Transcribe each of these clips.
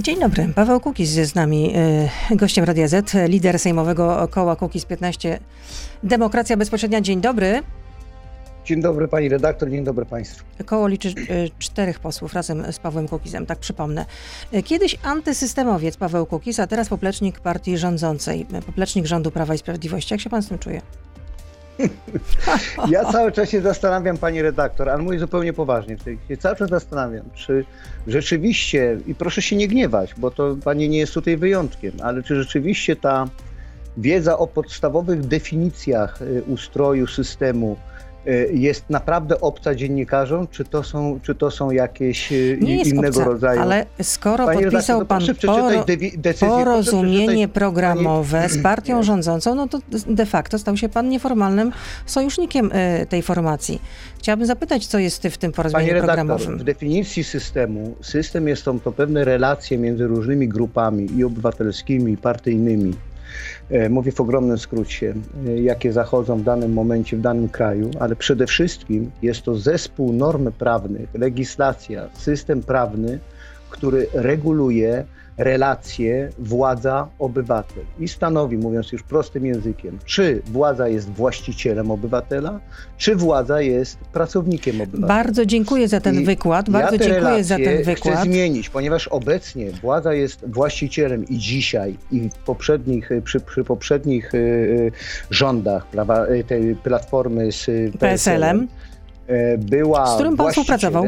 Dzień dobry. Paweł Kukiz jest z nami, y, gościem Radia Z, lider sejmowego koła Kukiz 15 Demokracja Bezpośrednia. Dzień dobry. Dzień dobry pani redaktor, dzień dobry państwu. Koło liczy y, czterech posłów razem z Pawłem Kukizem, tak przypomnę. Y, Kiedyś antysystemowiec Paweł Kukiz, a teraz poplecznik partii rządzącej, poplecznik rządu Prawa i Sprawiedliwości. Jak się pan z tym czuje? Ja cały czas się zastanawiam, pani redaktor, ale mówię zupełnie poważnie. Cały czas zastanawiam, czy rzeczywiście, i proszę się nie gniewać, bo to pani nie jest tutaj wyjątkiem, ale czy rzeczywiście ta wiedza o podstawowych definicjach y, ustroju systemu jest naprawdę obca dziennikarzom, czy to są, czy to są jakieś y, innego obca, rodzaju... ale skoro Panie podpisał pan poro, decyzję, porozumienie programowe z partią rządzącą, no to de facto stał się pan nieformalnym sojusznikiem y, tej formacji. Chciałabym zapytać, co jest w tym Panie porozumieniu redaktor, programowym. w definicji systemu, system jest to, to pewne relacje między różnymi grupami i obywatelskimi, i partyjnymi. E, Mówię w ogromnym skrócie, e, jakie zachodzą w danym momencie w danym kraju, ale przede wszystkim jest to zespół norm prawnych, legislacja, system prawny, który reguluje relacje władza-obywatel i stanowi, mówiąc już prostym językiem, czy władza jest właścicielem obywatela, czy władza jest pracownikiem obywatela. Bardzo dziękuję za ten I wykład, ja bardzo te dziękuję za ten wykład. Chcę zmienić, ponieważ obecnie władza jest właścicielem i dzisiaj, i w poprzednich, przy, przy poprzednich y, y, rządach prawa, y, tej platformy z y, PSL-em. e, była Z którym pan współpracował?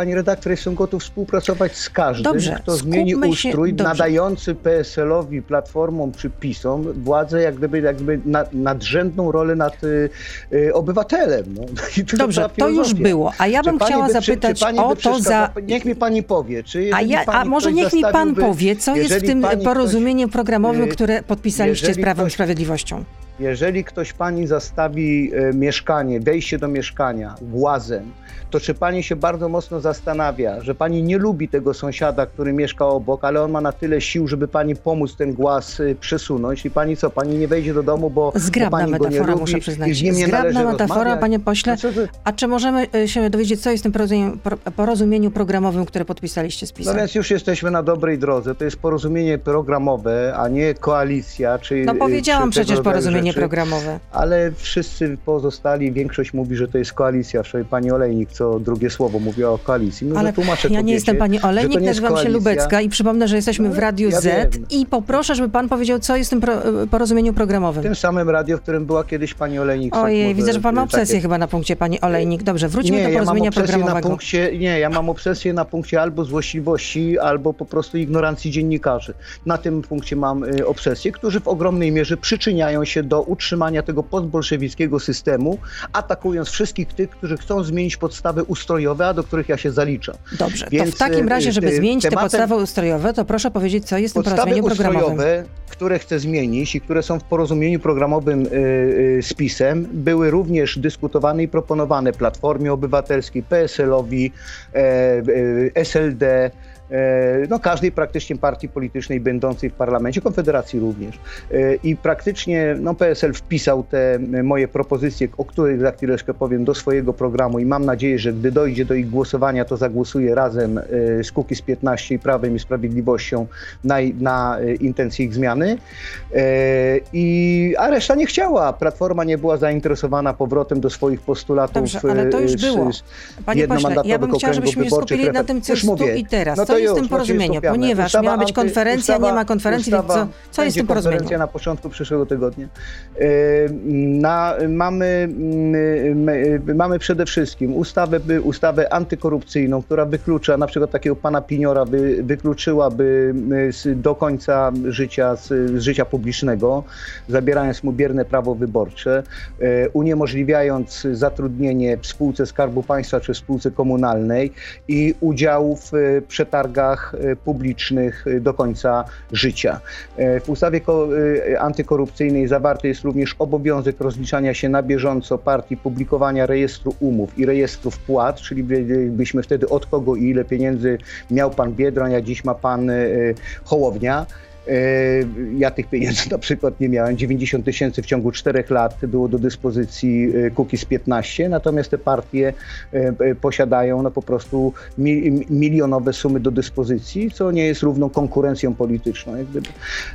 Pani redaktor, jestem gotów współpracować z każdym, Dobrze, kto zmieni się- ustrój nadający PSL-owi, Platformom czy PiSom władzę jak gdyby, jak gdyby nad, nadrzędną rolę nad y, y, obywatelem. No. To Dobrze, to już było. A ja Czy bym chciała by zapytać czy pani o to za... Niech mi pani powie, czy A, ja, a może ktoś niech mi pan powie, co jest w tym porozumieniu programowym, y, które podpisaliście z Prawem i ktoś- Sprawiedliwością? Jeżeli ktoś pani zastawi e, mieszkanie, wejście do mieszkania głazem, to czy pani się bardzo mocno zastanawia, że pani nie lubi tego sąsiada, który mieszka obok, ale on ma na tyle sił, żeby pani pomóc ten głaz e, przesunąć i pani co, pani nie wejdzie do domu, bo, bo Zgrabna pani go nie metafora, lubi muszę przyznać. z nim nie Zgrabna metafora, rozmawiać? panie pośle. No A czy możemy y, się dowiedzieć, co jest w tym porozumieniu, pro- porozumieniu programowym, które podpisaliście z No PiSem? więc już jesteśmy na dobrej drodze. To jest porozumienie programowe, a nie koalicja. Czy, No powiedziałam czy przecież porozumienie rzeczy. programowe. Ale wszyscy pozostali, większość mówi, że to jest koalicja. Wczoraj pani Olejnik co drugie słowo mówiła o koalicji. No, Ale tłumaczę ja nie kobiecie, jestem pani Olejnik, nazywam się. Lubecka i przypomnę, że jesteśmy No, w Radiu ja Z wiem. i poproszę, żeby pan powiedział, co jest w tym pro, porozumieniu W programowym. tym samym radio, w którym była kiedyś pani Olejnik. Stąd Ojej, może widzę, że pan ma obsesję takie- chyba na punkcie pani Olejnik. Dobrze, wróćmy nie, do ja mam porozumienia na programowego. punkcie, nie, ja mam obsesję na punkcie albo złośliwości, albo po prostu ignorancji dziennikarzy. Na tym punkcie mam y, obsesję, którzy w ogromnej mierze przyczyniają się do utrzymania tego postbolszewickiego systemu, atakując wszystkich tych, którzy chcą zmienić podstawy ustrojowe, a do których ja się zaliczam. Dobrze, to Więc, w takim y, razie, żeby y, zmienić te podstawy ustrojowe, to proszę powiedzieć, co jest w tym porozumieniu programowym. ustrojowe, które chcę zmienić i które są w porozumieniu programowym y, z PiSem, były również dyskutowane i proponowane Platformie Obywatelskiej, PSL-owi, e, SLD, no każdej praktycznie partii politycznej będącej w parlamencie, Konfederacji również. E, I praktycznie no, PSL wpisał te e, moje propozycje, o których za chwileczkę powiem, do swojego programu i mam nadzieję, że gdy dojdzie do ich głosowania, to zagłosuje razem e, z Kukiz 15 i Prawem i Sprawiedliwością na, na e, intencje ich zmiany. E, I, a reszta nie chciała. Platforma nie była zainteresowana powrotem do swoich postulatów. Dobrze, ale to już e, z- było. z Panie pośle, ja bym chciała, żebyśmy się skupili na tym, co Już mówię. i teraz. No to jest w tym to porozumieniu? Ponieważ Ustawa miała być konferencja, nie ustawa- ma konferencji, więc co, co jest w tym będzie konferencja porozumieniu? na początku przyszłego tygodnia. E, Na, mamy, mm, my- mamy przede wszystkim ustawę, ustawę antykorupcyjną, która wyklucza, na przykład takiego pana Piniora by, wykluczyłaby y, do końca życia z, życia publicznego, zabierając mu bierne prawo wyborcze, e, uniemożliwiając zatrudnienie w spółce Skarbu Państwa czy w spółce komunalnej i udział w przetargach e, publicznych e, do końca życia. E, W ustawie e, antykorupcyjnej zawarty jest również obowiązek rozliczania się na bieżąco partii, publikowania rejestru umów i rejestru wpłat, czyli byśmy wtedy od kogo i ile pieniędzy miał pan Biedroń, a dziś ma pan Hołownia. Ja tych pieniędzy na przykład nie miałem. 90 tysięcy w ciągu czterech lat było do dyspozycji Kukiz 15, natomiast te partie posiadają no po prostu milionowe sumy do dyspozycji, co nie jest równą konkurencją polityczną.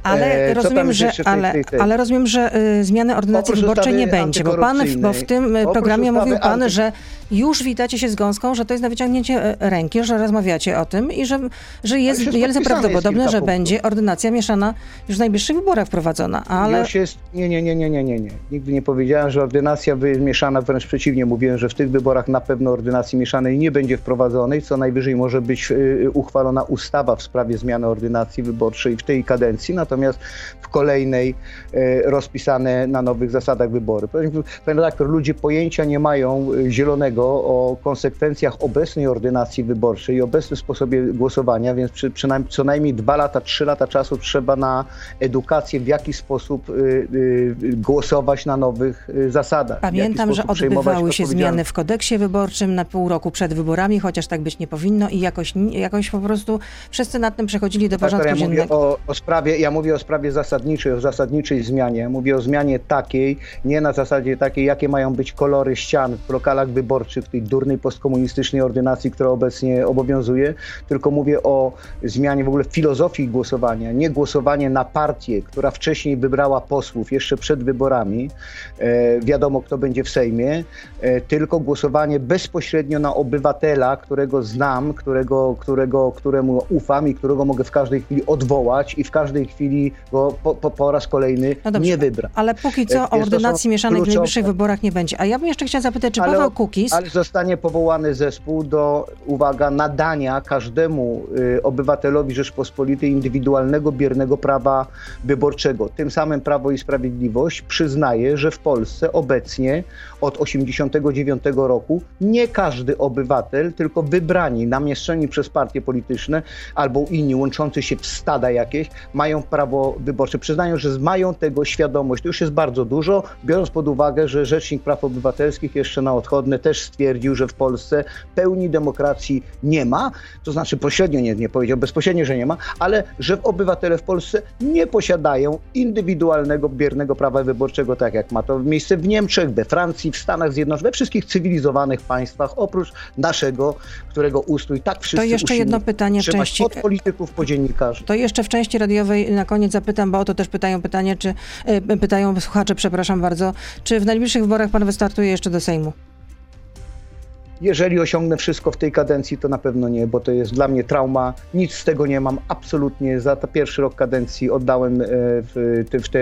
Ale, rozumiem, że, tej, ale, tej, tej. ale rozumiem, że y, zmiany ordynacji wyborczej nie będzie, bo pan bo w tym programie mówił pan, anty... że już witacie się z gąską, że to jest na wyciągnięcie e, ręki, że rozmawiacie o tym i że, że jest wielce prawdopodobne, że punktów. będzie ordynacja mieszana już w najbliższych wyborach wprowadzona, ale... Już jest... Nie, nie, nie, nie, nie, nie, nie. Nigdy nie powiedziałem, że ordynacja mieszana, wręcz przeciwnie, mówiłem, że w tych wyborach na pewno ordynacji mieszanej nie będzie wprowadzonej, co najwyżej może być y, uchwalona ustawa w sprawie zmiany ordynacji wyborczej w tej kadencji, natomiast w kolejnej y, rozpisane na nowych zasadach wybory. Panie redaktor, ludzie pojęcia nie mają y, zielonego o konsekwencjach obecnej ordynacji wyborczej i obecnym sposobie głosowania, więc przy, przynajmniej co najmniej dwa lata, trzy lata czasu trzeba na edukację, w jaki sposób y, y, głosować na nowych y, zasadach. Pamiętam, że odbywały się zmiany w kodeksie wyborczym na pół roku przed wyborami, chociaż tak być nie powinno i jakoś, jakoś po prostu wszyscy nad tym przechodzili do porządku ja dziennego. Mówię o, o sprawie, ja mówię o sprawie zasadniczej, o zasadniczej zmianie. Ja mówię o zmianie takiej, nie na zasadzie takiej, jakie mają być kolory ścian w lokalach wyborczych, wyborczych, tej durnej postkomunistycznej ordynacji, która obecnie obowiązuje, tylko mówię o zmianie w ogóle filozofii głosowania. Nie głosowanie na partię, która wcześniej wybrała posłów jeszcze przed wyborami, e, wiadomo kto będzie w Sejmie, e, tylko głosowanie bezpośrednio na obywatela, którego znam, którego, którego, któremu ufam i którego mogę w każdej chwili odwołać i w każdej chwili go po, po, po raz kolejny no dobrze, nie wybrać. Ale póki co o ordynacji mieszanej w najbliższych wyborach nie będzie. A ja bym jeszcze chciała zapytać, czy Paweł Kukiz ale zostanie powołany zespół do, uwaga, nadania każdemu y, obywatelowi Rzeczpospolitej indywidualnego, biernego prawa wyborczego. Tym samym Prawo i Sprawiedliwość przyznaje, że w Polsce obecnie od 1989 roku nie każdy obywatel, tylko wybrani, namieszczeni przez partie polityczne albo inni łączący się w stada jakieś, mają prawo wyborcze. Przyznają, że mają tego świadomość. To już jest bardzo dużo, biorąc pod uwagę, że Rzecznik Praw Obywatelskich jeszcze na odchodne też stwierdził, że w Polsce pełni demokracji nie ma, to znaczy pośrednio nie, nie powiedział bezpośrednio, że nie ma, ale że obywatele w Polsce nie posiadają indywidualnego, biernego prawa wyborczego, tak jak ma to miejsce w Niemczech, we Francji, w Stanach Zjednoczonych, we wszystkich cywilizowanych państwach, oprócz naszego, którego ustrój tak wszyscy To jeszcze jedno pytanie w części... Od polityków po dziennikarzy. To jeszcze w części radiowej na koniec zapytam, bo o to też pytają pytanie, czy e, pytają słuchacze, przepraszam bardzo, czy w najbliższych wyborach pan wystartuje jeszcze do Sejmu? Jeżeli osiągnę wszystko w tej kadencji, to na pewno nie, bo to jest dla mnie trauma. Nic z tego nie mam, absolutnie. Za ten pierwszy rok kadencji oddałem, e, w, w, te,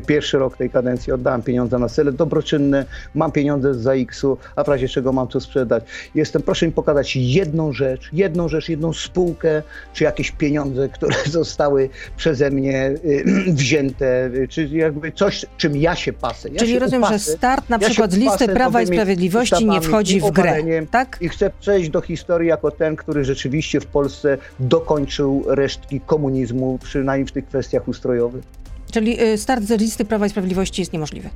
w pierwszy rok tej kadencji oddałem pieniądze na cele dobroczynne, mam pieniądze z ZAX-u, a w razie czego mam co sprzedać. Jestem, proszę mi pokazać jedną rzecz, jedną rzecz, jedną spółkę, czy jakieś pieniądze, które zostały przeze mnie y, wzięte, czy jakby coś, czym ja się pasę. Ja Czyli rozumiem, upasę, że start na przykład z listy Prawa i Sprawiedliwości nie wchodzi w grę tak? i chcę przejść do historii jako ten, który rzeczywiście w Polsce dokończył resztki komunizmu, przynajmniej w tych kwestiach ustrojowych. Czyli y, start z listy Prawa i Sprawiedliwości jest niemożliwy.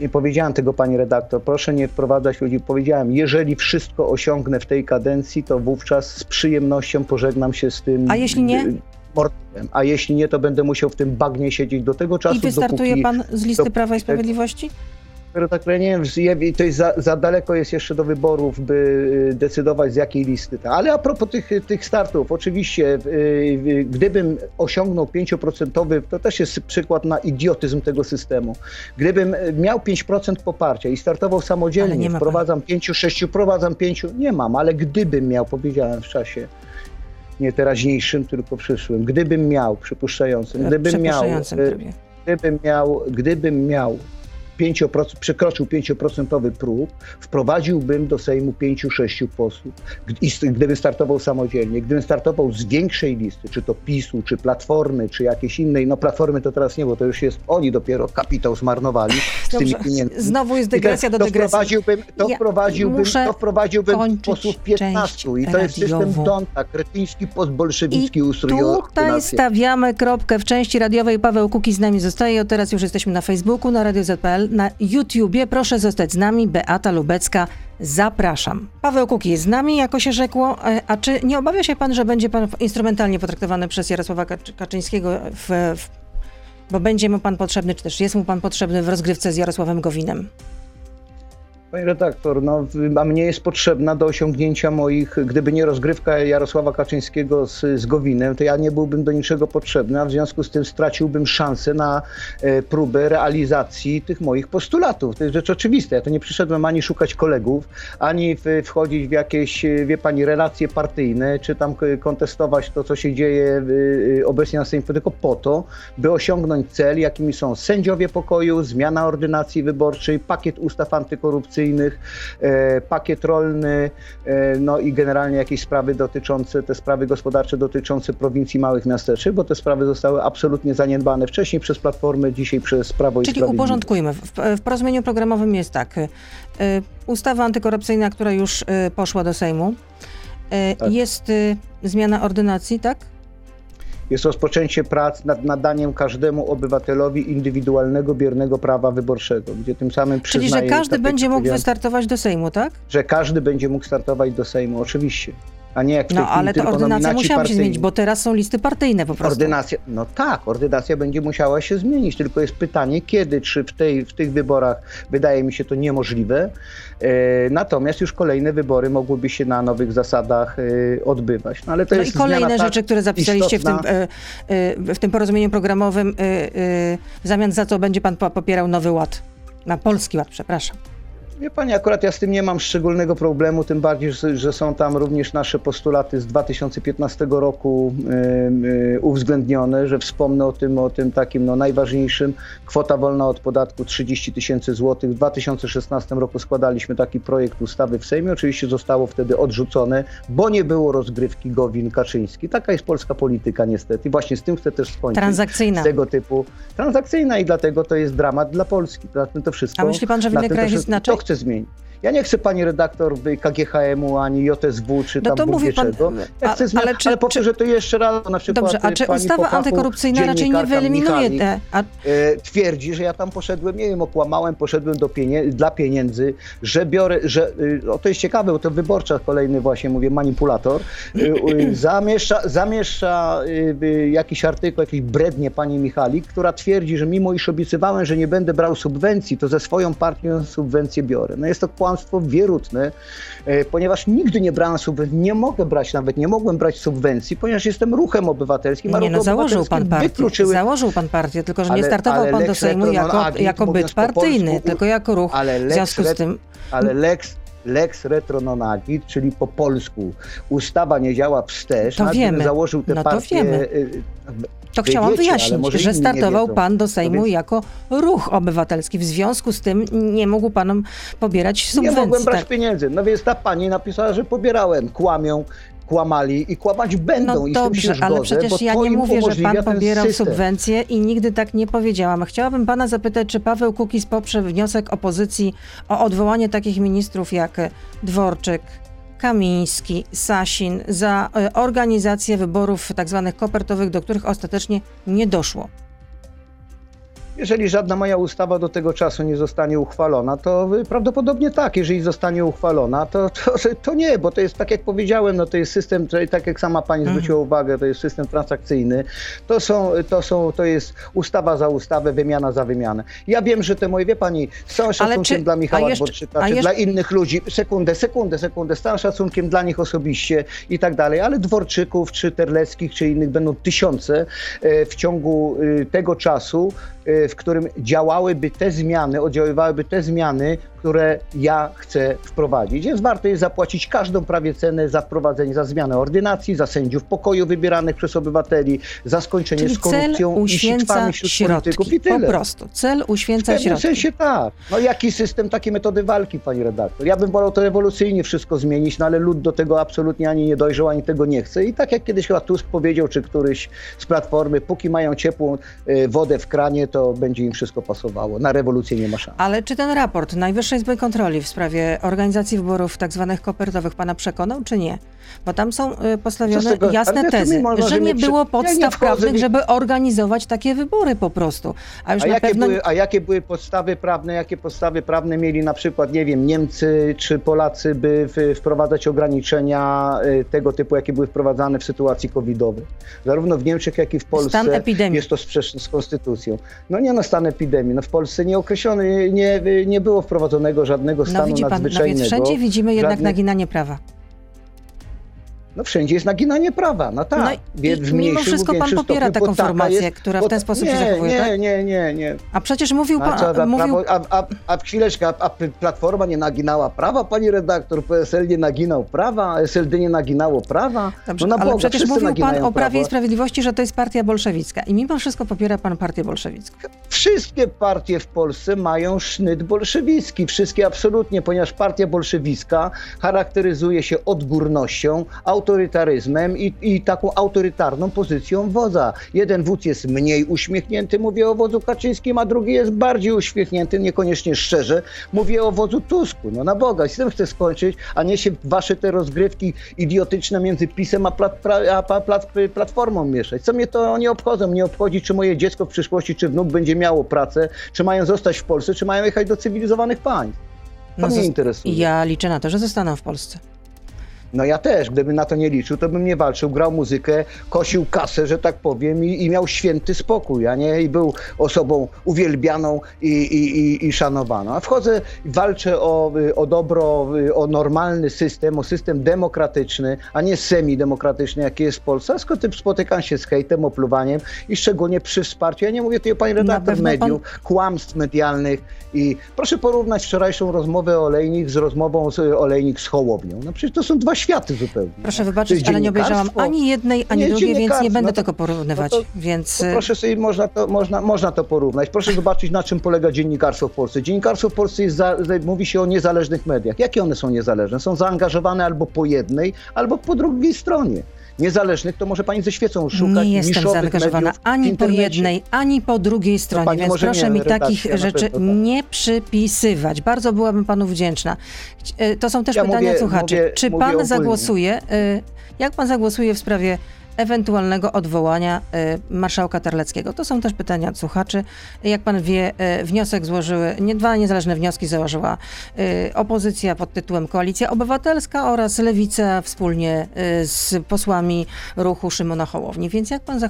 Nie powiedziałem tego, pani redaktor. Proszę nie wprowadzać ludzi. Powiedziałem, jeżeli wszystko osiągnę w tej kadencji, to wówczas z przyjemnością pożegnam się z tym. A jeśli nie? Mordem. A jeśli nie, to będę musiał w tym bagnie siedzieć do tego czasu. I wystartuje dopóki, pan z listy Prawa i Sprawiedliwości? Dopiero tak nie wiem, to jest za, za, daleko jest jeszcze do wyborów, by y, decydować z jakiej listy. Ale a propos tych, tych startów, oczywiście, y, y, gdybym osiągnął 5%, to też jest przykład na idiotyzm tego systemu. Gdybym miał 5% poparcia i startował samodzielnie, wprowadzam 5, 6, wprowadzam 5, nie mam, ale gdybym miał, powiedziałem w czasie nie teraźniejszym, tylko przyszłym, gdybym miał, przypuszczającym, gdybym miał, gdybym miał, gdybym miał 5%, przekroczył 5% próg, wprowadziłbym do Sejmu 5-6 posłów. Gdyby startował samodzielnie, gdybym startował z większej listy, czy to PiSu, czy Platformy, czy jakiejś innej, no Platformy to teraz nie, bo to już jest, oni dopiero kapitał zmarnowali z Dobrze. tymi pieniędzmi. Znowu jest dygresja do dygresji. To wprowadziłbym, to ja wprowadziłbym, to wprowadziłbym posłów 15 i to jest system Donta, kretyński, postbolszewicki ustrój. tutaj stawiamy kropkę w części radiowej. Paweł Kuki z nami zostaje, teraz już jesteśmy na Facebooku, na Radio ZPL na YouTubie. Proszę zostać z nami. Beata Lubecka, zapraszam. Paweł Kuki jest z nami, jako się rzekło. E, a czy nie obawia się pan, że będzie pan instrumentalnie potraktowany przez Jarosława Kaczyńskiego, w, w, bo będzie mu pan potrzebny, czy też jest mu pan potrzebny w rozgrywce z Jarosławem Gowinem? Panie redaktor, no, a mnie jest potrzebna do osiągnięcia moich, gdyby nie rozgrywka Jarosława Kaczyńskiego z, z Gowinem, to ja nie byłbym do niczego potrzebny, a w związku z tym straciłbym szansę na e, próbę realizacji tych moich postulatów. To jest rzecz oczywista. Ja to nie przyszedłem ani szukać kolegów, ani w, wchodzić w jakieś, wie pani, relacje partyjne, czy tam kontestować to, co się dzieje y, obecnie na Sejmie, tylko po to, by osiągnąć cel, jakimi są sędziowie pokoju, zmiana ordynacji wyborczej, pakiet ustaw antykorupcyjnych, E, pakiet rolny, e, no i generalnie jakieś sprawy dotyczące, te sprawy gospodarcze dotyczące prowincji małych miasteczek, bo te sprawy zostały absolutnie zaniedbane wcześniej przez Platformę, dzisiaj przez Prawo Czyli i Sprawiedliwość. Czyli uporządkujmy. W, w porozumieniu programowym jest tak. E, ustawa antykorupcyjna, która już poszła do Sejmu. Tak. Jest zmiana ordynacji, tak? Jest rozpoczęcie prac nad nadaniem każdemu obywatelowi indywidualnego, biernego prawa wyborczego, gdzie tym samym Czyli, że każdy będzie mógł wystartować do Sejmu, tak? Że każdy będzie mógł startować do Sejmu, oczywiście a nie jak w No ale ta ordynacja musiała się zmienić, bo teraz są listy partyjne po prostu. Ordynacja, no tak, ordynacja będzie musiała się zmienić, tylko jest pytanie kiedy, czy w, tej, w tych wyborach wydaje mi się to niemożliwe, e, natomiast już kolejne wybory mogłyby się na nowych zasadach e, odbywać. No, ale to no jest i kolejne tak rzeczy, które zapisaliście w tym, e, e, w tym porozumieniu programowym, e, e, w zamian za co będzie pan popierał Nowy Ład, na Polski Ład, przepraszam. Wie Pani, akurat ja z tym nie mam szczególnego problemu, tym bardziej, że są tam również nasze postulaty z 2015 roku yy, uwzględnione, że wspomnę o tym, o tym takim no, najważniejszym. Kwota wolna od podatku 30 tysięcy złotych. W 2016 roku składaliśmy taki projekt ustawy w Sejmie. Oczywiście zostało wtedy odrzucone, bo nie było rozgrywki Gowin-Kaczyński. Taka jest polska polityka niestety. Właśnie z tym chcę też skończyć. Transakcyjna. Z tego typu. Transakcyjna i dlatego to jest dramat dla Polski. to wszystko, A myśli pan, że w innych krajach jest inaczej? Chce zmienić. Ja nie chcę pani redaktor KGHM-u, ani JSW, czy no tam to mówi pan, Ja chcę zmian, ale, czy, ale powtórzę to jeszcze raz, na przykład Dobrze, a czy ustawa Popachu, antykorupcyjna raczej nie wyeliminuje te... A... E, twierdzi, że ja tam poszedłem, nie wiem, okłamałem, poszedłem do pienie dla pieniędzy, że biorę, że, y, o to jest ciekawe, bo to wyborcza kolejny właśnie, mówię, manipulator, y, y, zamieszcza, zamieszcza jakiś artykuł, jakiś brednie pani Michalik, która twierdzi, że mimo iż obiecywałem, że nie będę brał subwencji, to ze swoją partią subwencję biorę. No jest to kłamstwo wierutne, e, ponieważ nigdy nie brałem subwencji, nie mogę brać nawet, nie mogłem brać subwencji, ponieważ jestem ruchem obywatelskim. Nie, no założył pan partię, wykluczyły... założył pan partię, tylko że ale, nie startował pan do Sejmu jako, jako byt partyjny, polsku, tylko jako ruch. Ale w związku z tym... Ale lex lex retro non agit, czyli po polsku ustawa nie działa wstecz. To wiemy. Założył te no to wiemy. To Wy chciałam wiecie, wyjaśnić, że startował pan do Sejmu więc... jako ruch obywatelski. W związku z tym nie mógł pan pobierać subwencji. Nie mogłem brać tak. pieniędzy. No więc ta pani napisała, że pobierałem. Kłamią kłamali i kłamać będą. No dobrze, zgodzę, ale przecież ja nie mówię, że pan pobierał subwencje i nigdy tak nie powiedziałam. Chciałabym pana zapytać, czy Paweł Kukiz poprze wniosek opozycji o odwołanie takich ministrów jak Dworczyk, Kamiński, Sasin za e, organizację wyborów tzw. Tak kopertowych, do których ostatecznie nie doszło. Jeżeli żadna moja ustawa do tego czasu nie zostanie uchwalona, to prawdopodobnie tak. Jeżeli zostanie uchwalona, to, to, to nie, bo to jest tak jak powiedziałem, no to jest system, tak jak sama pani mhm. zwróciła uwagę, to jest system transakcyjny. To, są, to, są, to jest ustawa za ustawę, wymiana za wymianę. Ja wiem, że te moje, wie pani, z całym szacunkiem czy, dla Michała jeszcze, Dworczyka, czy jeszcze... dla innych ludzi, sekundę, sekundę, sekundę, z całym szacunkiem dla nich osobiście i tak dalej, ale Dworczyków, czy Terleckich, czy innych będą tysiące e, w ciągu e, tego czasu, w którym działałyby te zmiany, oddziaływałyby te zmiany, które ja chcę wprowadzić. Więc warto jest zapłacić każdą prawie cenę za wprowadzenie, za zmianę ordynacji, za sędziów pokoju wybieranych przez obywateli, za skończenie Czyli z korupcją i sitwami wśród środki, polityków i tyle. Po prostu. Cel uświęca w środki. W sensie tak. No jaki system, takie metody walki, pani redaktor. Ja bym wolał to rewolucyjnie wszystko zmienić, no ale lud do tego absolutnie ani nie dojrzał, ani tego nie chce. I tak jak kiedyś chyba Tusk powiedział, czy któryś z Platformy, póki mają ciepłą y, wodę w kranie, to będzie im wszystko pasowało. Na rewolucję nie ma szans. Ale czy ten raport Najwyższej Izby Kontroli w sprawie organizacji wyborów tak zwanych kopertowych pana przekonał, czy nie? bo tam są postawione jasne tezy, że nie było podstaw ja nie prawnych, żeby organizować takie wybory po prostu. A, już a, jakie pewno... były, a jakie były podstawy prawne, jakie podstawy prawne mieli na przykład, nie wiem, Niemcy czy Polacy, by wprowadzać ograniczenia tego typu, jakie były wprowadzane w sytuacji covidowej. Zarówno w Niemczech, jak i w Polsce jest to sprzeczne z konstytucją. No nie no, stan epidemii. No w Polsce nie określony, nie, nie było wprowadzonego żadnego no stanu no, widzi pan, nadzwyczajnego. No więc wszędzie widzimy jednak żadnych... naginanie prawa. No wszędzie jest naginanie prawa, no tak. No i, w mimo wszystko pan popiera taką formację, jest, która w ten sposób nie, się zachowuje, nie, tak? Nie, nie, nie, A przecież mówił pan... A, a, mówił... a, a, a chwileczkę, a, Platforma nie naginała prawa, pani redaktor, PSL nie naginał prawa, SLD nie naginało prawa? Dobrze, no ale Boga, przecież mówił pan o Prawie i Sprawiedliwości, że to jest partia bolszewicka i mimo wszystko popiera pan partię bolszewicką. Wszystkie partie w Polsce mają sznyt bolszewicki, wszystkie absolutnie, ponieważ partia bolszewicka charakteryzuje się odgórnością, autorytaryzmem, i, i taką autorytarną pozycją wodza. Jeden wódz jest mniej uśmiechnięty, mówię o wodzu Kaczyńskim, a drugi jest bardziej uśmiechnięty, niekoniecznie szczerze. Mówię o wodzu Tusku. No na Boga, z tym chcę skończyć, a nie się wasze te rozgrywki idiotyczne między PiSem a, plat, a plat, Platformą mieszać. Co mnie to nie obchodzą? Mnie obchodzi, czy moje dziecko w przyszłości, czy wnuk będzie miało pracę, czy mają zostać w Polsce, czy mają jechać do cywilizowanych państw. To no mnie interesuje. Ja liczę na to, że zostaną w Polsce. No ja też, gdybym na to nie liczył, to bym nie walczył, grał muzykę, kosił kasę, że tak powiem i, i miał święty spokój, a nie i był osobą uwielbianą i, i, i, i szanowaną. A wchodzę, walczę o, o dobro, o normalny system, o system demokratyczny, a nie semi-demokratyczny, jaki jest w Polsce. A skąd spotykam się z hejtem, opluwaniem i szczególnie przy wsparciu, ja nie mówię tutaj o pani redaktor mediów, pan... kłamstw medialnych i proszę porównać wczorajszą rozmowę Olejnik z rozmową z Olejnik z Hołownią. No przecież to są dwa światy zupełnie. Proszę wybaczyć, ale nie obejrzałam ani jednej, ani drugiej, więc nie będę no to, tego porównywać. No to, więc... To proszę sobie, można to, można, można to porównać. Proszę zobaczyć, na czym polega dziennikarstwo w Polsce. Dziennikarstwo w Polsce jest za, mówi się o niezależnych mediach. Jakie one są niezależne? Są zaangażowane albo po jednej, albo po drugiej stronie niezależnych, to może pani ze świecą szukać Nie jestem zaangażowana ani po jednej, ani po drugiej stronie, więc proszę mi takich rzeczy tak. nie przypisywać. Bardzo byłabym panu wdzięczna. E, to są też ja pytania mówię, słuchaczy. Mówię, Czy pan ogólnie. zagłosuje, e, jak pan zagłosuje w sprawie ewentualnego odwołania y, marszałka Terleckiego. To są też pytania od słuchaczy. Jak pan wie, y, wniosek złożyły, nie, dwa niezależne wnioski założyła y, opozycja pod tytułem Koalicja Obywatelska oraz Lewica wspólnie z posłami ruchu Szymona Hołowni. Więc jak pan,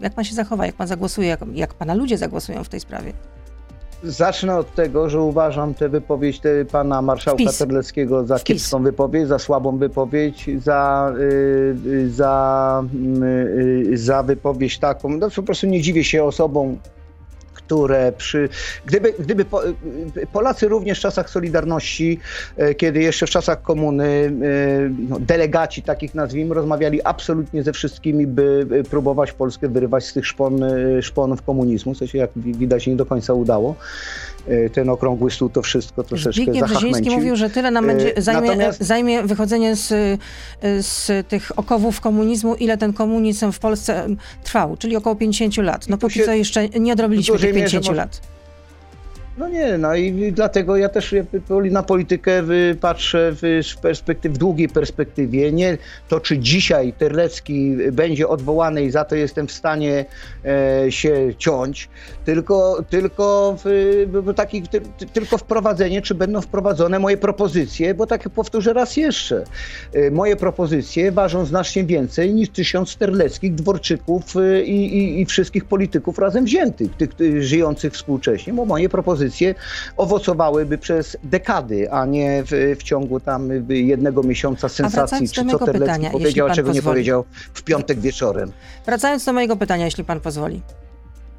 jak pan się zachowa, jak pan zagłosuje, jak, jak pana ludzie zagłosują w tej sprawie? Zacznę od tego, że uważam tę wypowiedź pana marszałka Wpis. Terleckiego za Wpis. kiepską wypowiedź, za słabą wypowiedź, za, y, za, y, za wypowiedź taką. No, po prostu nie dziwię się osobom, które przy. Gdyby, gdyby Polacy również w czasach Solidarności, e, kiedy jeszcze w czasach komuny, e, no, delegaci takich nazwijmy, rozmawiali absolutnie ze wszystkimi, by próbować Polskę wyrywać z tych szpon, e, szponów komunizmu, co się jak widać nie do końca udało. E, ten okrągły stół to wszystko troszeczkę Zbigniew Brzeziński mówił, że tyle nam będzie, e, zajmie, Natomiast... zajmie wychodzenie z, e, z tych okowów komunizmu, ile ten komunizm w Polsce trwał, czyli około 50 lat. No póki się, co jeszcze nie odrobiliśmy tych 50 może... lat. No nie, no i dlatego ja też na politykę patrzę w, perspektyw, w długiej perspektywie. Nie to, czy dzisiaj Terlecki będzie odwołany i za to jestem w stanie e, się ciąć, tylko, tylko, w, taki, ty, tylko wprowadzenie, czy będą wprowadzone moje propozycje, bo tak powtórzę raz jeszcze. E, moje propozycje ważą znacznie więcej niż tysiąc Terleckich, Dworczyków e, i, i, i wszystkich polityków razem wziętych, tych, tych żyjących współcześnie, bo moje propozycje inwestycje owocowałyby przez dekady, a nie w, w ciągu tam jednego miesiąca sensacji, czy co Terlecki powiedział, a czego pozwoli. nie powiedział w piątek wieczorem. Wracając do mojego pytania, jeśli pan pozwoli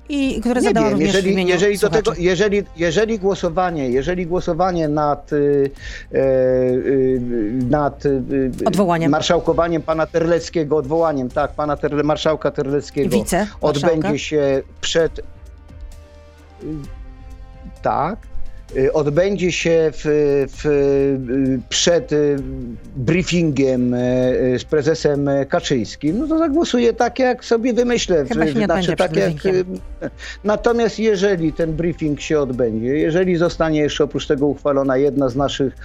i które zadałam wiem, również jeżeli, jeżeli do tego, jeżeli, jeżeli głosowanie, jeżeli głosowanie nad, e, e, nad e, odwołaniem. marszałkowaniem pana Terleckiego, odwołaniem, tak, pana Terle, marszałka Terleckiego Wice, odbędzie się przed tak, y, odbędzie się w, w, przed briefingiem z prezesem Kaczyńskim, no to zagłosuję tak, jak sobie wymyślę. Chyba się nie znaczy, tak jak, Natomiast jeżeli ten briefing się odbędzie, jeżeli zostanie jeszcze oprócz tego uchwalona jedna z naszych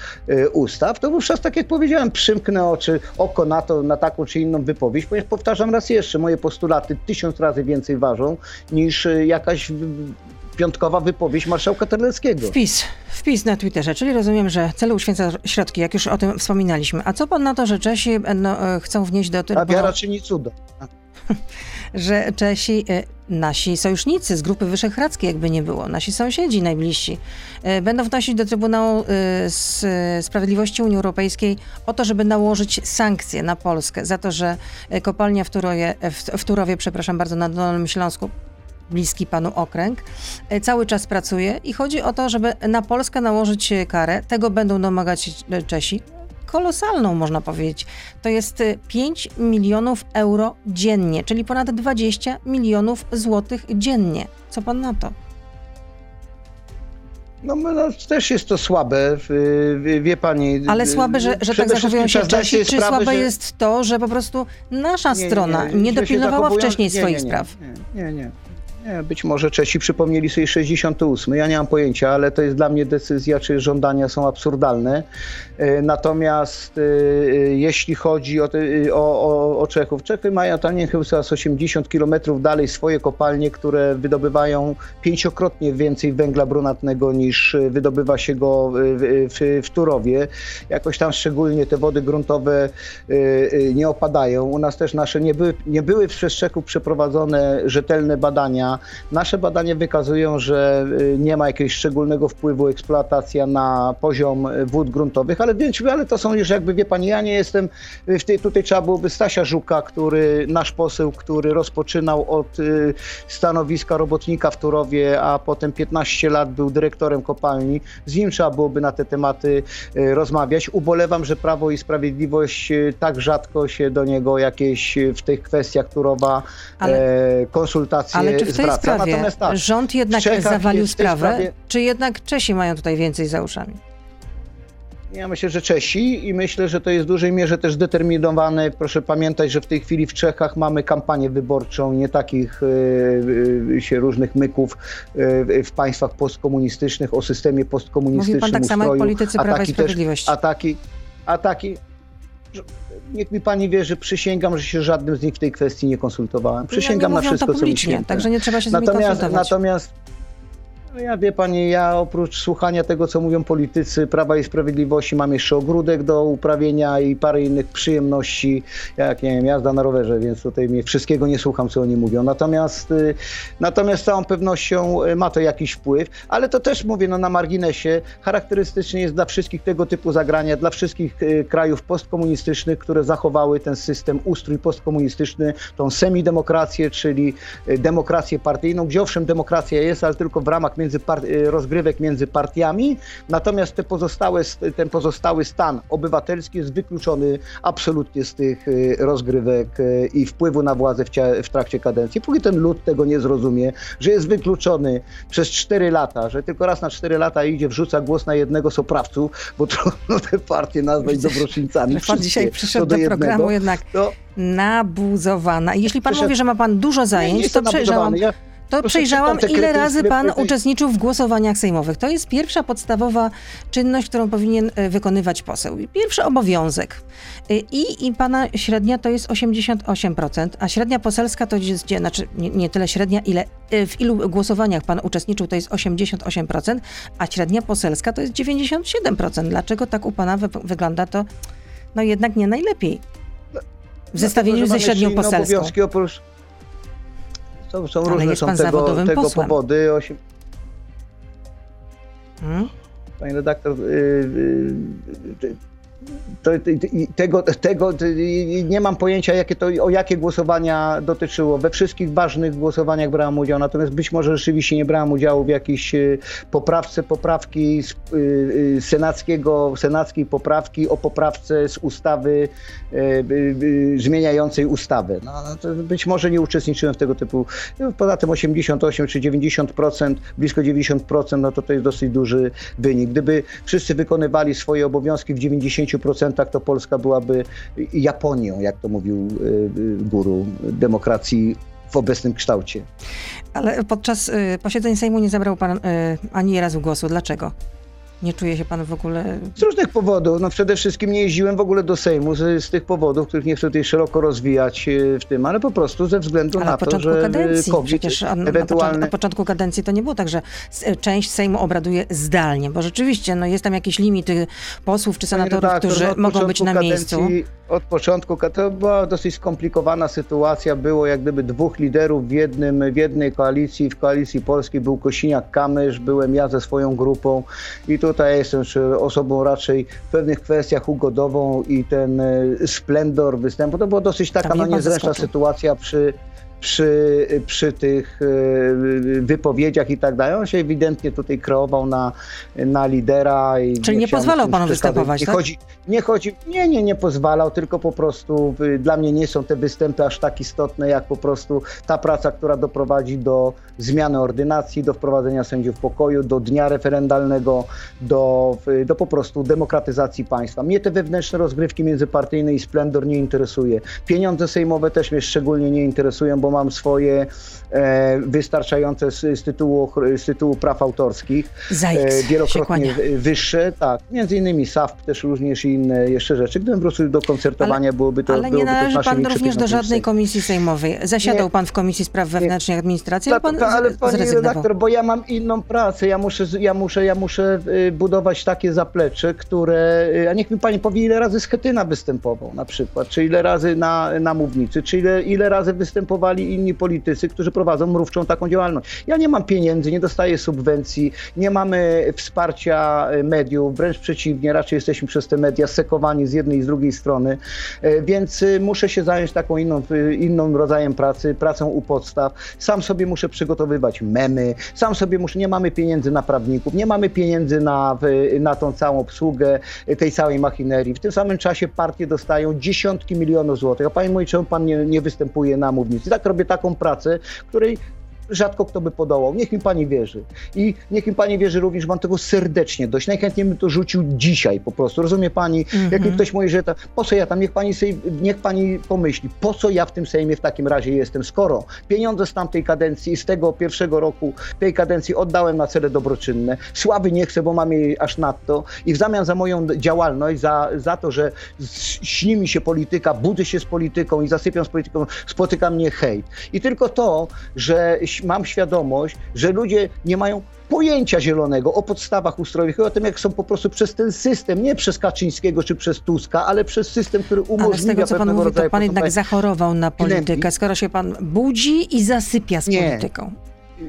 ustaw, to wówczas, tak jak powiedziałem, przymknę oczy, oko na to, na taką czy inną wypowiedź, ponieważ powtarzam raz jeszcze, moje postulaty tysiąc razy więcej ważą niż jakaś piątkowa wypowiedź marszałka Terleckiego. Wpis, wpis na Twitterze, czyli rozumiem, że cele uświęca środki, jak już o tym wspominaliśmy. A co pan na to, że Czesi no, e, chcą wnieść do Trybunału... A wiara czyni cuda. że Czesi, e, nasi sojusznicy z Grupy Wyszehradzkiej, jakby nie było, nasi sąsiedzi najbliżsi, e, będą wnosić do Trybunału Sprawiedliwości Unii Europejskiej o to, żeby nałożyć sankcje na Polskę za to, że kopalnia w Turowie, w Turowie przepraszam bardzo, na Dolnym Śląsku bliski panu okręg, e, cały czas pracuje i chodzi o to, żeby na Polskę nałożyć karę. Tego będą domagać Czesi. Kolosalną, można powiedzieć. To jest 5 e, milionów euro dziennie, czyli ponad 20 milionów złotych dziennie. Co pan na to? No, no, też jest to słabe, wie pani. Ale słabe, że, że tak zachowują się Czesi, czy sprawy, słabe że... jest to, że po prostu nasza nie, strona nie, nie, nie dopilnowała wcześniej swoich spraw? Nie, nie, nie. Być może Czesi przypomnieli sobie 68. Ja nie mam pojęcia, ale to jest dla mnie decyzja, czy żądania są absurdalne. E, natomiast e, e, jeśli chodzi o, te, o, o, o, Czechów, Czechy mają tam nie chyba 80 kilometrów dalej swoje kopalnie, które wydobywają pięciokrotnie więcej węgla brunatnego niż wydobywa się go w, w, w Turowie. Jakoś tam szczególnie te wody gruntowe nie opadają. U nas też nasze nie były, nie były przez Czechów przeprowadzone rzetelne badania Nasze badania wykazują, że y, nie ma jakiegoś szczególnego wpływu eksploatacja na poziom wód gruntowych, ale, ale to są już jakby, wie pani, ja nie jestem, w tej, tutaj trzeba byłoby Stasia Żuka, który, nasz poseł, który rozpoczynał od y, stanowiska robotnika w Turowie, a potem 15 lat był dyrektorem kopalni, z nim trzeba byłoby na te tematy y, rozmawiać. Ubolewam, że Prawo i Sprawiedliwość tak rzadko się do niego jakieś w tych kwestiach Turowa ale, konsultacje ale czy w tej tej sprawie tak, rząd jednak zawalił sprawę, sprawie... czy jednak Czesi mają tutaj więcej za uszami? Ja myślę, że Czesi i myślę, że to jest w dużej mierze też zdeterminowane. Proszę pamiętać, że w tej chwili w Czechach mamy kampanię wyborczą, nie takich y, się różnych myków y, w państwach postkomunistycznych, o systemie postkomunistycznym. Mówi pan tak samo jak politycy Prawa i Sprawiedliwości. Też, ataki, ataki, niech mi pani wierzy, przysięgam, że się żadnym z nich w tej kwestii nie konsultowałem. Przysięgam ja na wszystko, co mi. Także nie trzeba się natomiast, z nimi konsultować. Natomiast ja wie pani, ja oprócz słuchania tego, co mówią politycy Prawa i Sprawiedliwości, mam jeszcze ogródek do uprawienia i parę innych przyjemności, jak nie wiem, jazda na rowerze, więc tutaj mnie wszystkiego nie słucham, co oni mówią. Natomiast, y, natomiast całą pewnością y, ma to jakiś wpływ, ale to też mówię no, na marginesie. Charakterystycznie jest dla wszystkich tego typu zagrania, dla wszystkich y, krajów postkomunistycznych, które zachowały ten system, ustrój postkomunistyczny, tą semidemokrację, czyli demokrację partyjną, gdzie owszem demokracja jest, ale tylko w ramach między y, rozgrywek między partiami, natomiast te pozostałe, ten pozostały stan obywatelski jest wykluczony absolutnie z tych y, rozgrywek y, i wpływu na władzę w, trakcie kadencji. Póki ten lud tego nie zrozumie, że jest wykluczony przez 4 lata, że tylko raz na 4 lata idzie, wrzuca głos na jednego z oprawców, bo trudno te partie nazwać dobroszyńcami. Pan dzisiaj przyszedł do, do programu jednak to... nabuzowana. Jeśli pan mówi, że ma pan dużo zajęć, nie, nie to przejrzałam... Ja to Proszę przejrzałam, ile razy pan uczestniczył w głosowaniach sejmowych. To jest pierwsza podstawowa czynność, którą powinien e, wykonywać poseł. Pierwszy obowiązek. E, I, i pana średnia to jest 88%, a średnia poselska to jest, znaczy nie, nie tyle średnia, ile e, w ilu głosowaniach pan uczestniczył, to jest 88%, a średnia poselska to jest 97%. Dlaczego tak u pana wy, wygląda to no jednak nie najlepiej? W zestawieniu ze średnią poselską. Obowiązki oprócz są, są różne są tego, tego powody. Osiem... Hmm? Pani redaktor, yy, yy, to, tego, tego nie mam pojęcia, jakie to, o jakie głosowania dotyczyło. We wszystkich ważnych głosowaniach brałam udział, natomiast być może rzeczywiście nie brałam udziału w jakiejś e, poprawce, poprawki z, y, senackiego, senackiej poprawki o poprawce z ustawy y, y, zmieniającej ustawę. No, być może nie uczestniczyłem w tego typu. Poza tym 88 czy 90%, blisko 90%, no to to jest dosyć duży wynik. Gdyby wszyscy wykonywali swoje obowiązki w 90%, to Polska byłaby Japonią, jak to mówił y, y, guru demokracji w obecnym kształcie. Ale podczas y, posiedzeń Sejmu nie zabrał pan ani razu głosu. Dlaczego? Nie czuje się pan w ogóle... Z różnych powodów. No przede wszystkim nie jeździłem w ogóle do Sejmu z, z tych powodów, których nie chcę tutaj szeroko rozwijać e, w tym, ale po prostu ze względu ale na to, że kadencji, COVID przecież ewentualne... na, początku, na początku kadencji to nie było tak, że e, część Sejmu obraduje zdalnie, bo rzeczywiście no, jest tam jakiś limit posłów czy senatorów, którzy no, mogą być na miejscu. Od początku to była dosyć skomplikowana sytuacja. Było jak gdyby dwóch liderów w, jednym, w jednej koalicji. W koalicji polskiej był Kosiniak-Kamysz, byłem ja ze swoją grupą i tutaj jestem osobą raczej w pewnych kwestiach ugodową i ten e, splendor występu. To była dosyć taka no, niezręczna sytuacja przy przy, przy tych e, wypowiedziach i tak dalej. On się ewidentnie tutaj kreował na, na lidera. I Czyli nie, nie pozwalał panu występować, nie tak? Chodzi, nie chodzi, nie, nie, nie pozwalał, tylko po prostu dla mnie nie są te występy aż tak istotne, jak po prostu ta praca, która doprowadzi do zmiany ordynacji, do wprowadzenia sędziów pokoju, do dnia referendalnego, do, do po prostu demokratyzacji państwa. Mnie te wewnętrzne rozgrywki międzypartyjne i splendor nie interesuje. Pieniądze sejmowe też mnie szczególnie nie interesują, bo mam swoje e, wystarczające z, z, tytułu, z tytułu praw autorskich. e, wielokrotnie wyższe, tak. Między innymi SAFP też również i inne jeszcze rzeczy. Gdybym wrócił do koncertowania, ale, byłoby to Ale nie należy pan również do żadnej komisji sejmowej. Zasiadał nie, pan w Komisji Spraw Wewnętrznych i Administracji, ale pan ale pani redaktor, bo ja mam inną pracę. Ja muszę, ja muszę, ja muszę y, budować takie zaplecze, które... Y, a niech mi pani powie, ile razy Schetyna występował na przykład, czy ile razy na, na mównicy, czy ile, ile razy występowali inni politycy, którzy prowadzą mrówczą taką działalność. Ja nie mam pieniędzy, nie dostaję subwencji, nie mamy wsparcia y, mediów, wręcz przeciwnie, raczej jesteśmy przez te media sekowani z jednej i z drugiej strony, więc muszę się zająć taką inną, inną rodzajem pracy, pracą u podstaw. Sam sobie muszę przygotowywać memy, sam sobie muszę, nie mamy pieniędzy na prawników, nie mamy pieniędzy na, na tą całą obsługę tej całej machinerii. W tym samym czasie partie dostają dziesiątki milionów złotych. A pani mówi, czemu pan nie, nie występuje na mównicy? Tak robię taką pracę, której rzadko kto by podołał. Niech mi pani wierzy. I niech mi pani wierzy również, mam tego serdecznie dość. Najchętniej bym to rzucił dzisiaj po prostu. Rozumie pani? Mm -hmm. Jak mi mhm. ktoś mówi, że po co ja tam, niech pani, sobie, niech pani pomyśli, po co ja w tym Sejmie w takim razie jestem, skoro pieniądze z tamtej kadencji z tego pierwszego roku tej kadencji oddałem na cele dobroczynne. Sławy nie chcę, bo mam jej aż nadto i w zamian za moją działalność, za, za to, że śni mi się polityka, budzę się z polityką i zasypiam z polityką, spotyka mnie hejt. I tylko to, że mam świadomość, że ludzie nie mają pojęcia zielonego o podstawach ustrojowych, o tym, jak są po prostu przez ten system, nie przez Kaczyńskiego czy przez Tuska, ale przez system, który umożliwia ale z tego, co pan mówi, to pan jednak zachorował na politykę, skoro się pan budzi i zasypia z nie. polityką.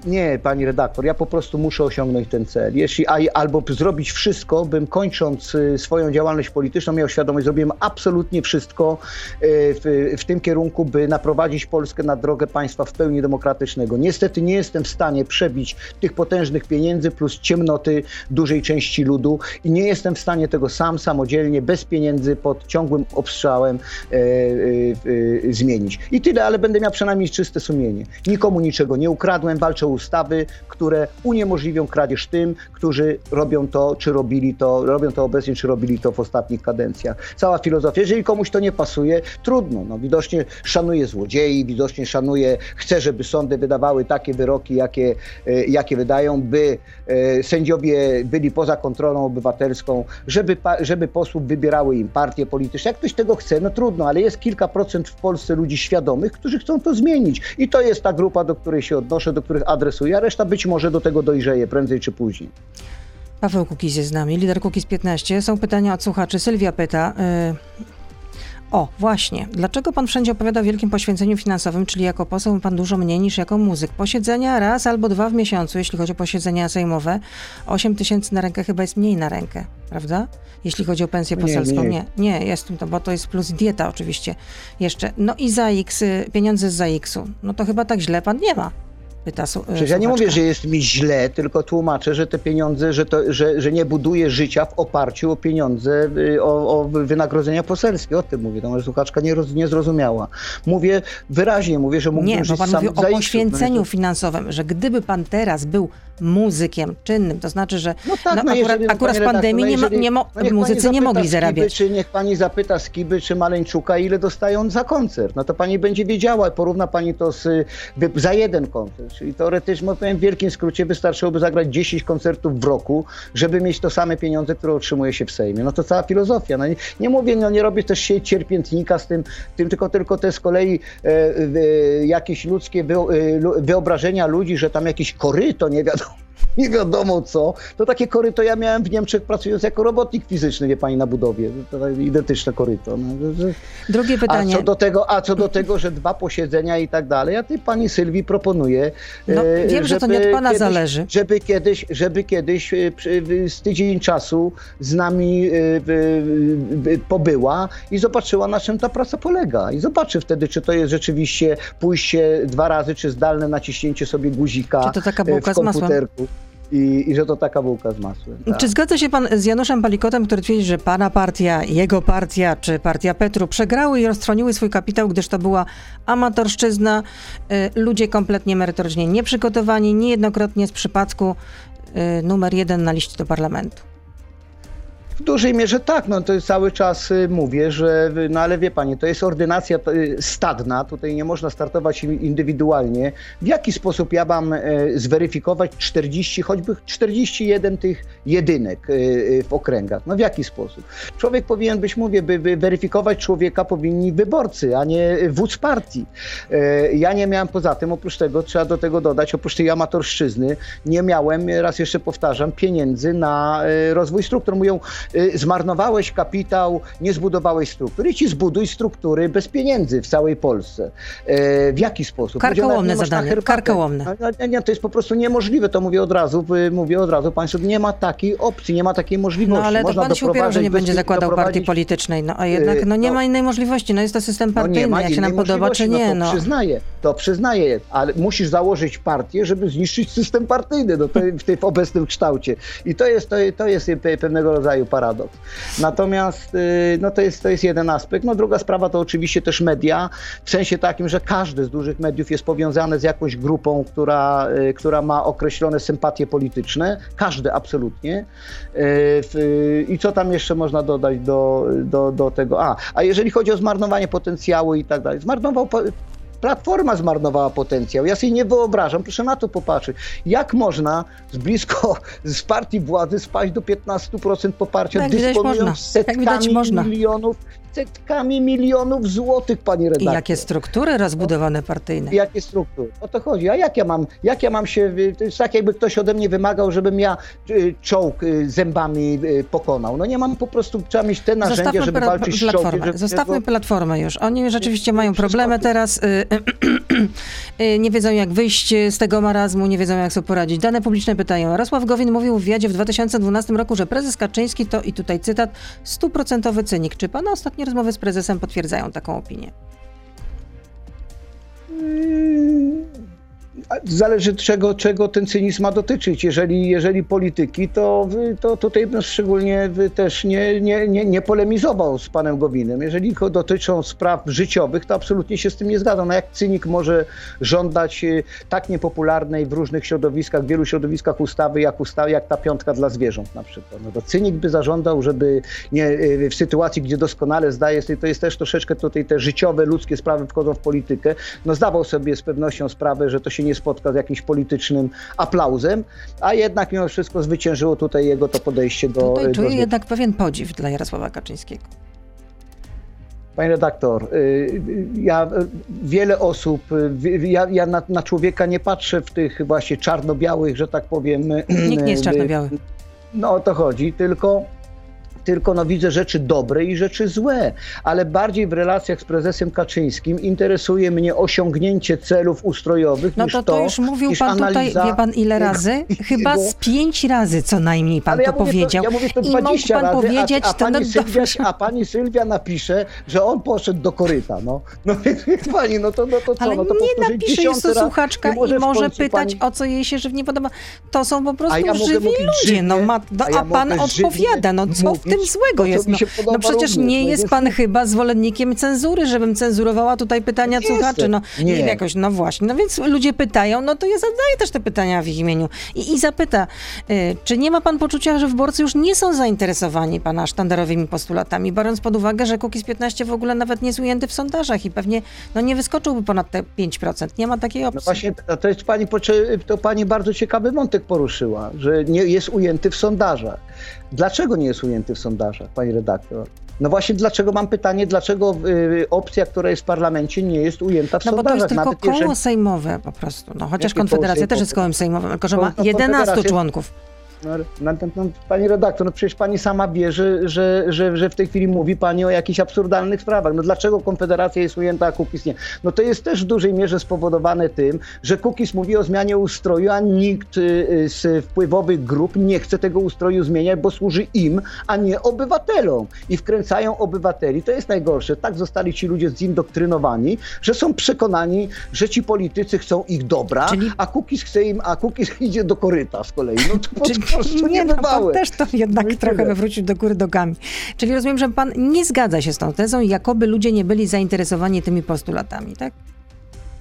Nie, pani redaktor, ja po prostu muszę osiągnąć ten cel. Jeśli, albo zrobić wszystko, bym kończąc y, swoją działalność polityczną miał świadomość, zrobiłem absolutnie wszystko y, w, w tym kierunku, by naprowadzić Polskę na drogę państwa w pełni demokratycznego. Niestety nie jestem w stanie przebić tych potężnych pieniędzy plus ciemnoty dużej części ludu i nie jestem w stanie tego sam, samodzielnie, bez pieniędzy, pod ciągłym obstrzałem e, zmienić. I tyle, ale będę miał przynajmniej czyste sumienie. Nikomu niczego nie ukradłem, walczę walczą ustawy, które uniemożliwią kradzież tym, którzy robią to, czy robili to, robią to obecnie, czy robili to w ostatnich kadencjach. Cała filozofia, jeżeli komuś to nie pasuje, trudno. No, widocznie szanuje złodziei, widocznie szanuje, chce, żeby sądy wydawały takie wyroki, jakie, e, jakie wydają, by e, sędziowie byli poza kontrolą obywatelską, żeby, żeby posłów wybierały im partie polityczne. Jak ktoś tego chce, no trudno, ale jest kilka procent w Polsce ludzi świadomych, którzy chcą to zmienić. I to jest ta grupa, do której się odnoszę, do których adresuje, a reszta być może do tego dojrzeje prędzej czy później. Paweł Kukiz jest z nami, lider Kukiz 15. Są pytania od słuchaczy. Sylwia pyta, yy, O, właśnie. Dlaczego pan wszędzie opowiada o wielkim poświęceniu finansowym, czyli jako poseł pan dużo mniej niż jako muzyk? Posiedzenia raz albo dwa w miesiącu, jeśli chodzi o posiedzenia sejmowe. 8 tysięcy na rękę chyba jest mniej na rękę, prawda? Jeśli chodzi o pensję poselską. Nie, nie, nie jest to, bo to jest plus dieta oczywiście jeszcze. No i za X, pieniądze z za X-u. No to chyba tak źle pan nie ma pyta Przecież ja nie mówię, że jest mi źle, tylko tłumaczę, że te pieniądze, że, to, że, że nie buduję życia w oparciu o pieniądze, y, o, o wynagrodzenia poselskie. O tym mówię, to może słuchaczka nie, roz, nie zrozumiała. Mówię wyraźnie, mówię, że mógłbym Nie, żyć bo pan sam mówił o za poświęceniu finansowym, że gdyby pan teraz był muzykiem czynnym, to znaczy, że no tak, no, no akurat, jeżeli, akurat w pandemii nie, ma, nie mo, no muzycy nie mogli Skiby, zarabiać. Czy niech pani zapyta Skiby czy Maleńczuka, ile dostają za koncert. No to pani będzie wiedziała, porówna pani to z, za jeden koncert. Czyli teoretycznie, powiem w wielkim skrócie, wystarczyłoby zagrać 10 koncertów w roku, żeby mieć to same pieniądze, które otrzymuje się w Sejmie. No to cała filozofia. No nie, nie mówię, no nie robię też się cierpiętnika z tym, tym tylko, tylko to z kolei e, e, jakieś ludzkie e, wyobrażenia ludzi, że tam jakieś koryto, nie wiadomo nie wiadomo co, to takie koryto ja miałem w Niemczech pracując jako robotnik fizyczny, wie pani, na budowie. To identyczne koryto. No, Drugie pytanie. A co, do tego, a co do tego, że dwa posiedzenia i tak dalej, ja tej pani Sylwii proponuję, no, wiem, że to nie od pana kiedyś, zależy. Żeby kiedyś, żeby kiedyś e, z tydzień czasu z nami e, pobyła i zobaczyła, na czym ta praca polega. I zobaczy wtedy, czy to jest rzeczywiście pójście dwa razy, czy zdalne naciśnięcie sobie guzika czy to taka bułka w komputerku. I, I, że to taka bułka z masłem. Tak. Czy zgadza się pan z Januszem Palikotem, który twierdzi, że pana partia, jego partia czy partia Petru przegrały i roztroniły swój kapitał, gdyż to była amatorszczyzna, y, ludzie kompletnie merytorycznie nieprzygotowani, niejednokrotnie z przypadku y, numer jeden na liście do parlamentu? W dużej mierze tak, no to cały czas y, mówię, że no ale wie pani, to jest ordynacja y, stadna, tutaj nie można startować indywidualnie. W jaki sposób ja mam zweryfikować 40, choćby 41 tych jedynek y, w okręgach? No w jaki sposób? Człowiek powinien być, mówię, by weryfikować człowieka powinni wyborcy, a nie wódz partii. Ja nie miałem poza tym, oprócz tego, trzeba do tego dodać, oprócz tej amatorszczyzny, nie miałem, raz jeszcze powtarzam, pieniędzy na rozwój struktur. Mówią, Y, zmarnowałeś kapitał, nie zbudowałeś struktury. I ci zbuduj struktury bez pieniędzy w całej Polsce. Y, w jaki sposób? Karkołomne zadanie, karkołomne. Nie, nie, to jest po prostu niemożliwe, to mówię od razu, mówię od razu Państwu, nie ma takiej opcji, nie ma takiej możliwości. No ale Można to pan się upierał, że nie będzie zakładał partii politycznej, no a jednak no, nie no, ma innej możliwości, no jest to system partyjny, no jak się nam podoba, czy nie. No, no. przyznaję, to przyznaję, ale musisz założyć partię, żeby zniszczyć system partyjny no, w, w obecnym kształcie. I to jest, to, to jest pewnego rodzaju paradoks. Natomiast y, no to, jest, to jest jeden aspekt. No druga sprawa to oczywiście też media, w sensie takim, że każdy z dużych mediów jest powiązany z jakąś grupą, która, y, która ma określone sympatie polityczne. Każdy absolutnie. Y, I co tam jeszcze można dodać do, do, do tego? A, a jeżeli chodzi o zmarnowanie potencjału i tak dalej. Zmarnował Platforma zmarnowała potencjał. Ja sobie nie wyobrażam, proszę na to popatrzeć. Jak można z blisko, z partii władzy spaść do 15% poparcia, tak, dysponując setkami milionów setkami milionów złotych, pani redaktor. I jakie struktury rozbudowane partyjne. I jakie struktury. O to chodzi. A jak ja mam, jak ja mam się, to jest tak jakby ktoś ode mnie wymagał, żebym ja y, czołg y, zębami y, pokonał. No nie mam po prostu, trzeba mieć te narzędzia, Zostawmy żeby walczyć z czołgiem. Żeby Zostawmy platformę już. Oni rzeczywiście mają problemy teraz. nie wiedzą jak wyjść z tego marazmu, nie wiedzą jak sobie poradzić. Dane publiczne pytają. Jarosław Gowin mówił w wywiadzie w 2012 roku, że prezes Kaczyński to, i tutaj cytat, stuprocentowy cynik. Czy pana ostatnie rozmowy z prezesem potwierdzają taką opinię? Zależy czego, czego ten cynizm ma dotyczyć. Jeżeli, jeżeli polityki, to, to tutaj bym szczególnie też nie, nie, nie, nie polemizował z panem Gowinem. Jeżeli dotyczą spraw życiowych, to absolutnie się z tym nie zgadzam. No jak cynik może żądać y, tak niepopularnej w różnych środowiskach, w wielu środowiskach ustawy, jak, ustawa, jak ta piątka dla zwierząt na przykład. No to cynik by zażądał, żeby nie, y, w sytuacji, gdzie doskonale zdaje sobie, to jest też troszeczkę tutaj te życiowe, ludzkie sprawy wchodzą w politykę, no zdawał sobie z pewnością sprawę, że to się nie spotka z jakimś politycznym aplauzem, a jednak mimo wszystko zwyciężyło tutaj jego to podejście do... Tutaj czuję do... jednak pewien podziw dla Jarosława Kaczyńskiego. Panie redaktor, y, y, ja wiele osób, y, ja, ja na, na, człowieka nie patrzę w tych właśnie czarno-białych, że tak powiem. Nikt nie jest czarno-biały. No o to chodzi, tylko tylko no, widzę rzeczy dobre i rzeczy złe, ale bardziej w relacjach z prezesem Kaczyńskim interesuje mnie osiągnięcie celów ustrojowych no niż to, to, to już mówił pan tutaj, wie pan ile razy? Chyba z pięć razy co najmniej pan ja to powiedział. To, ja mówię to I mógł pan razy, powiedzieć, a, a, to pani no Sylwia, a pani Sylwia napisze, że on poszedł do koryta. No, no pani, no to, no to co? Ale no to nie napisze, jest to słuchaczka i może pytać, pani... o co jej się żywnie podoba. To są po prostu ja żywi ludzie. no, ma, no, a, ja pan odpowiada. No co w tym złego jest? No, no przecież również, nie no, jest pan chyba zwolennikiem cenzury, żebym cenzurowała tutaj pytania nie słuchaczy. No nie. nie jakoś, no właśnie. No więc ludzie pytają, no to ja zadaję też te pytania w ich imieniu. I, i zapyta, y, czy nie ma pan poczucia, że wyborcy już nie są zainteresowani pana sztandarowymi postulatami, biorąc pod uwagę, że Kukiz 15 w ogóle nawet nie jest ujęty w sondażach i pewnie no, nie wyskoczyłby ponad te 5%. Nie ma takiej opcji. No właśnie, to jest pani, to pani bardzo ciekawy wątek poruszyła, że nie jest ujęty w sondażach. Dlaczego nie jest ujęty w sondażach, pani redaktor? No właśnie dlaczego mam pytanie, dlaczego y, opcja, która jest w parlamencie nie jest ujęta w no sondażach? No bo to jest tylko koło jeżeli... sejmowe po prostu. No, chociaż Jakie Konfederacja też jest kołem sejmowym, tylko że ma 11 członków. No, no, no, pani redaktor, no przecież pani sama wie, że, że, że, że w tej chwili mówi pani o jakichś absurdalnych sprawach. No dlaczego Konfederacja jest ujęta, a Kukiz nie? No to jest też w dużej mierze spowodowane tym, że Kukiz mówi o zmianie ustroju, a nikt y, z wpływowych grup nie chce tego ustroju zmieniać, bo służy im, a nie obywatelom. I wkręcają obywateli. To jest najgorsze. Tak zostali ci ludzie zindoktrynowani, że są przekonani, że ci politycy chcą ich dobra, Czyli... a Kukiz chce im, a Kukiz idzie do koryta z kolei. No to Czyli nie, no pan też to jednak no trochę wywrócił do góry nogami. Czyli rozumiem, że pan nie zgadza się z tą tezą, jakoby ludzie nie byli zainteresowani tymi postulatami, tak?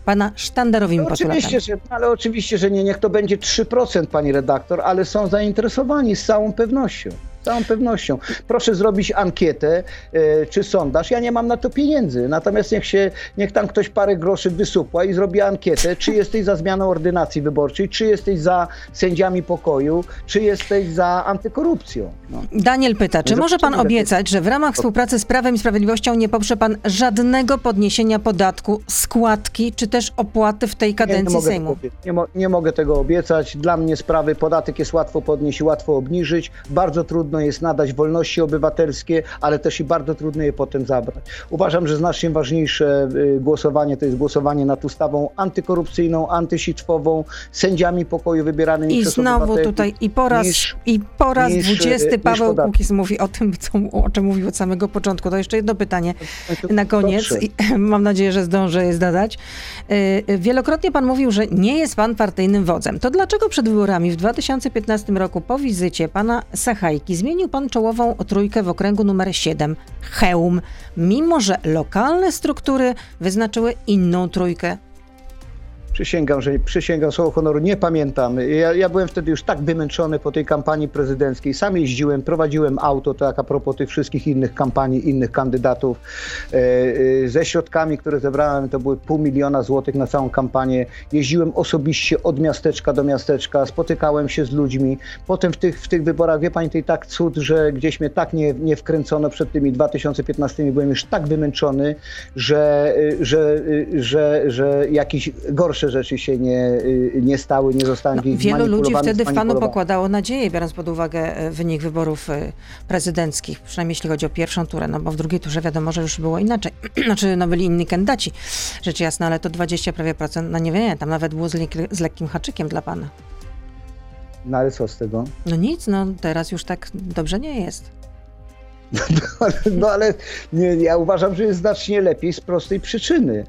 Pana sztandarowymi no, oczywiście, Że, ale oczywiście, że nie, niech to będzie 3%, pani redaktor, ale są zainteresowani z całą pewnością całą pewnością. Proszę zrobić ankietę e, czy sondaż. Ja nie mam na to pieniędzy. Natomiast niech się, niech tam ktoś parę groszy wysupła i zrobi ankietę, czy jesteś za zmianą ordynacji wyborczej, czy jesteś za sędziami pokoju, czy jesteś za antykorupcją. No. Daniel pyta, czy może pan obiecać, że w ramach współpracy z Prawem i Sprawiedliwością nie poprze pan żadnego podniesienia podatku, składki, czy też opłaty w tej kadencji nie, nie Sejmu? Nie, mo nie mogę tego obiecać. Dla mnie sprawy podatek jest łatwo podnieść, łatwo obniżyć. Bardzo trudno trudno jest nadać wolności obywatelskie, ale też i bardzo trudno je potem zabrać. Uważam, że znacznie ważniejsze y, głosowanie to jest głosowanie nad ustawą antykorupcyjną, antysitwową, sędziami pokoju wybieranymi I przez znowu tutaj i po raz, niż, i po raz niż, 20 y, Paweł Kukiz mówi o tym, co, o czym mówił od samego początku. To jeszcze jedno pytanie na koniec. I, mam nadzieję, że zdążę je zadać. Y, wielokrotnie pan mówił, że nie jest pan partyjnym wodzem. To dlaczego przed wyborami w 2015 roku po wizycie pana Sachajki zmienił pan czołową trójkę w okręgu numer 7, Chełm, mimo że lokalne struktury wyznaczyły inną trójkę Przysięgam, że przysięgam słowo honoru, nie pamiętam. Ja, ja, byłem wtedy już tak wymęczony po tej kampanii prezydenckiej. Sam jeździłem, prowadziłem auto, tak a propos tych wszystkich innych kampanii, innych kandydatów. E, e, ze środkami, które zebrałem, to były pół miliona złotych na całą kampanię. Jeździłem osobiście od miasteczka do miasteczka, spotykałem się z ludźmi. Potem w tych, w tych wyborach, wie pani, i tak cud, że gdzieś mnie tak nie, nie wkręcono przed tymi 2015. Byłem już tak wymęczony, że, że, że, że jakiś gorszy rzeczy się nie, y, nie stały, nie zostały no, Wielu ludzi wtedy w panu pokładało nadzieję, biorąc pod uwagę e, wynik wyborów e, prezydenckich, przynajmniej jeśli chodzi o pierwszą turę, no bo w drugiej turze wiadomo, że już było inaczej. znaczy, no byli inni kandydaci, rzecz jasna, ale to 20 prawie procent, no nie wiem, tam nawet było z, z lekkim haczykiem dla pana. No ale co z tego? No nic, no teraz już tak dobrze nie jest. No, no ale nie, ja uważam, że jest znacznie lepiej z prostej przyczyny.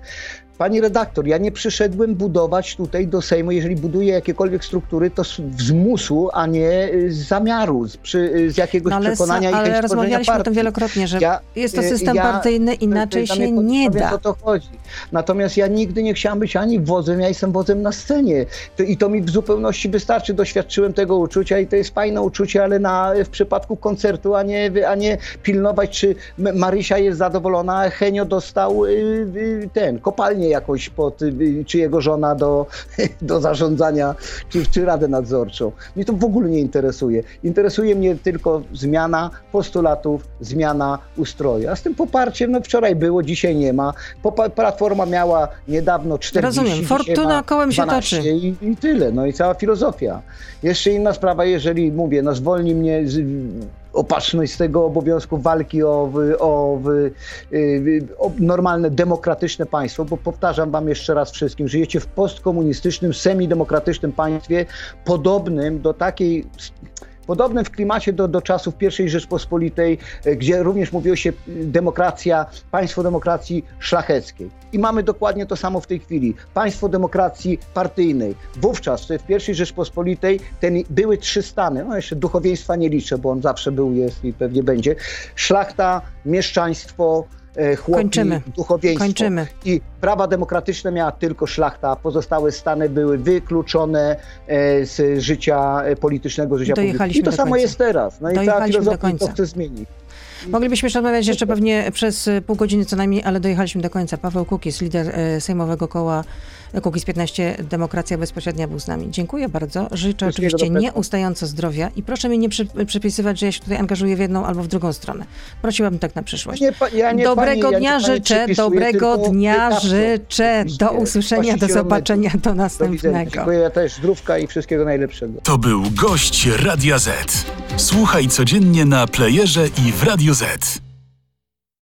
Pani redaktor, ja nie przyszedłem budować tutaj do Sejmu, jeżeli buduję jakiekolwiek struktury, to z zmusu, a nie z zamiaru, z, przy, z jakiegoś no ale, przekonania ale, i Ale rozmawialiśmy partii. o tym wielokrotnie, że ja, jest to system ja, partyjny, inaczej się nie da. O to chodzi. Natomiast ja nigdy nie chciałam być ani wodzem, ja jestem wodzem na scenie. To, I to mi w zupełności wystarczy. Doświadczyłem tego uczucia i to jest fajne uczucie, ale na, w przypadku koncertu, a nie, a nie pilnować, czy Marysia jest zadowolona, a Henio dostał y, y, ten, kopalnię jakoś pod, czy jego żona do, do zarządzania, czy, czy radę nadzorczą. Mnie to w ogóle nie interesuje. Interesuje mnie tylko zmiana postulatów, zmiana ustroju. A z tym poparciem, no wczoraj było, dzisiaj nie ma. Platforma miała niedawno 40, Rozumiem, fortuna kołem się toczy. I, I tyle, no i cała filozofia. Jeszcze inna sprawa, jeżeli mówię, no zwolni mnie, opatrzność z tego obowiązku walki o, o, o, normalne, demokratyczne państwo, bo powtarzam wam jeszcze raz wszystkim, żyjecie w postkomunistycznym, semidemokratycznym państwie podobnym do takiej podobnym w klimacie do, do czasów I Rzeczpospolitej, e, gdzie również mówiło się demokracja, państwo demokracji szlacheckiej. I mamy dokładnie to samo w tej chwili. Państwo demokracji partyjnej. Wówczas, w I Rzeczpospolitej, ten były trzy stany, no jeszcze duchowieństwa nie liczę, bo on zawsze był, jest i pewnie będzie. Szlachta, mieszczaństwo, E, chłopi, Kończymy. duchowieństwo. Kończymy. I prawa demokratyczne miała tylko szlachta, pozostałe stany były wykluczone e, z życia e, politycznego, życia publicznego. I to samo jest teraz. No i ta filozofia to chce zmienić. Moglibyśmy jeszcze rozmawiać jeszcze pewnie przez pół godziny co najmniej, ale dojechaliśmy do końca. Paweł Kukis, lider Sejmowego Koła Kukiz 15, Demokracja Bezpośrednia był z nami. Dziękuję bardzo. Życzę oczywiście nieustająco zdrowia i proszę mi nie przy, przypisywać, że ja się tutaj angażuję w jedną albo w drugą stronę. Prosiłabym tak na przyszłość. Nie, ja nie dobrego pani, dnia ja życzę, dobrego dnia życzę. Do usłyszenia, do zobaczenia, do następnego. Dziękuję ja też zdrówka i wszystkiego najlepszego. To był gość Radia Z. Słuchaj codziennie na playerze i w Radio Z.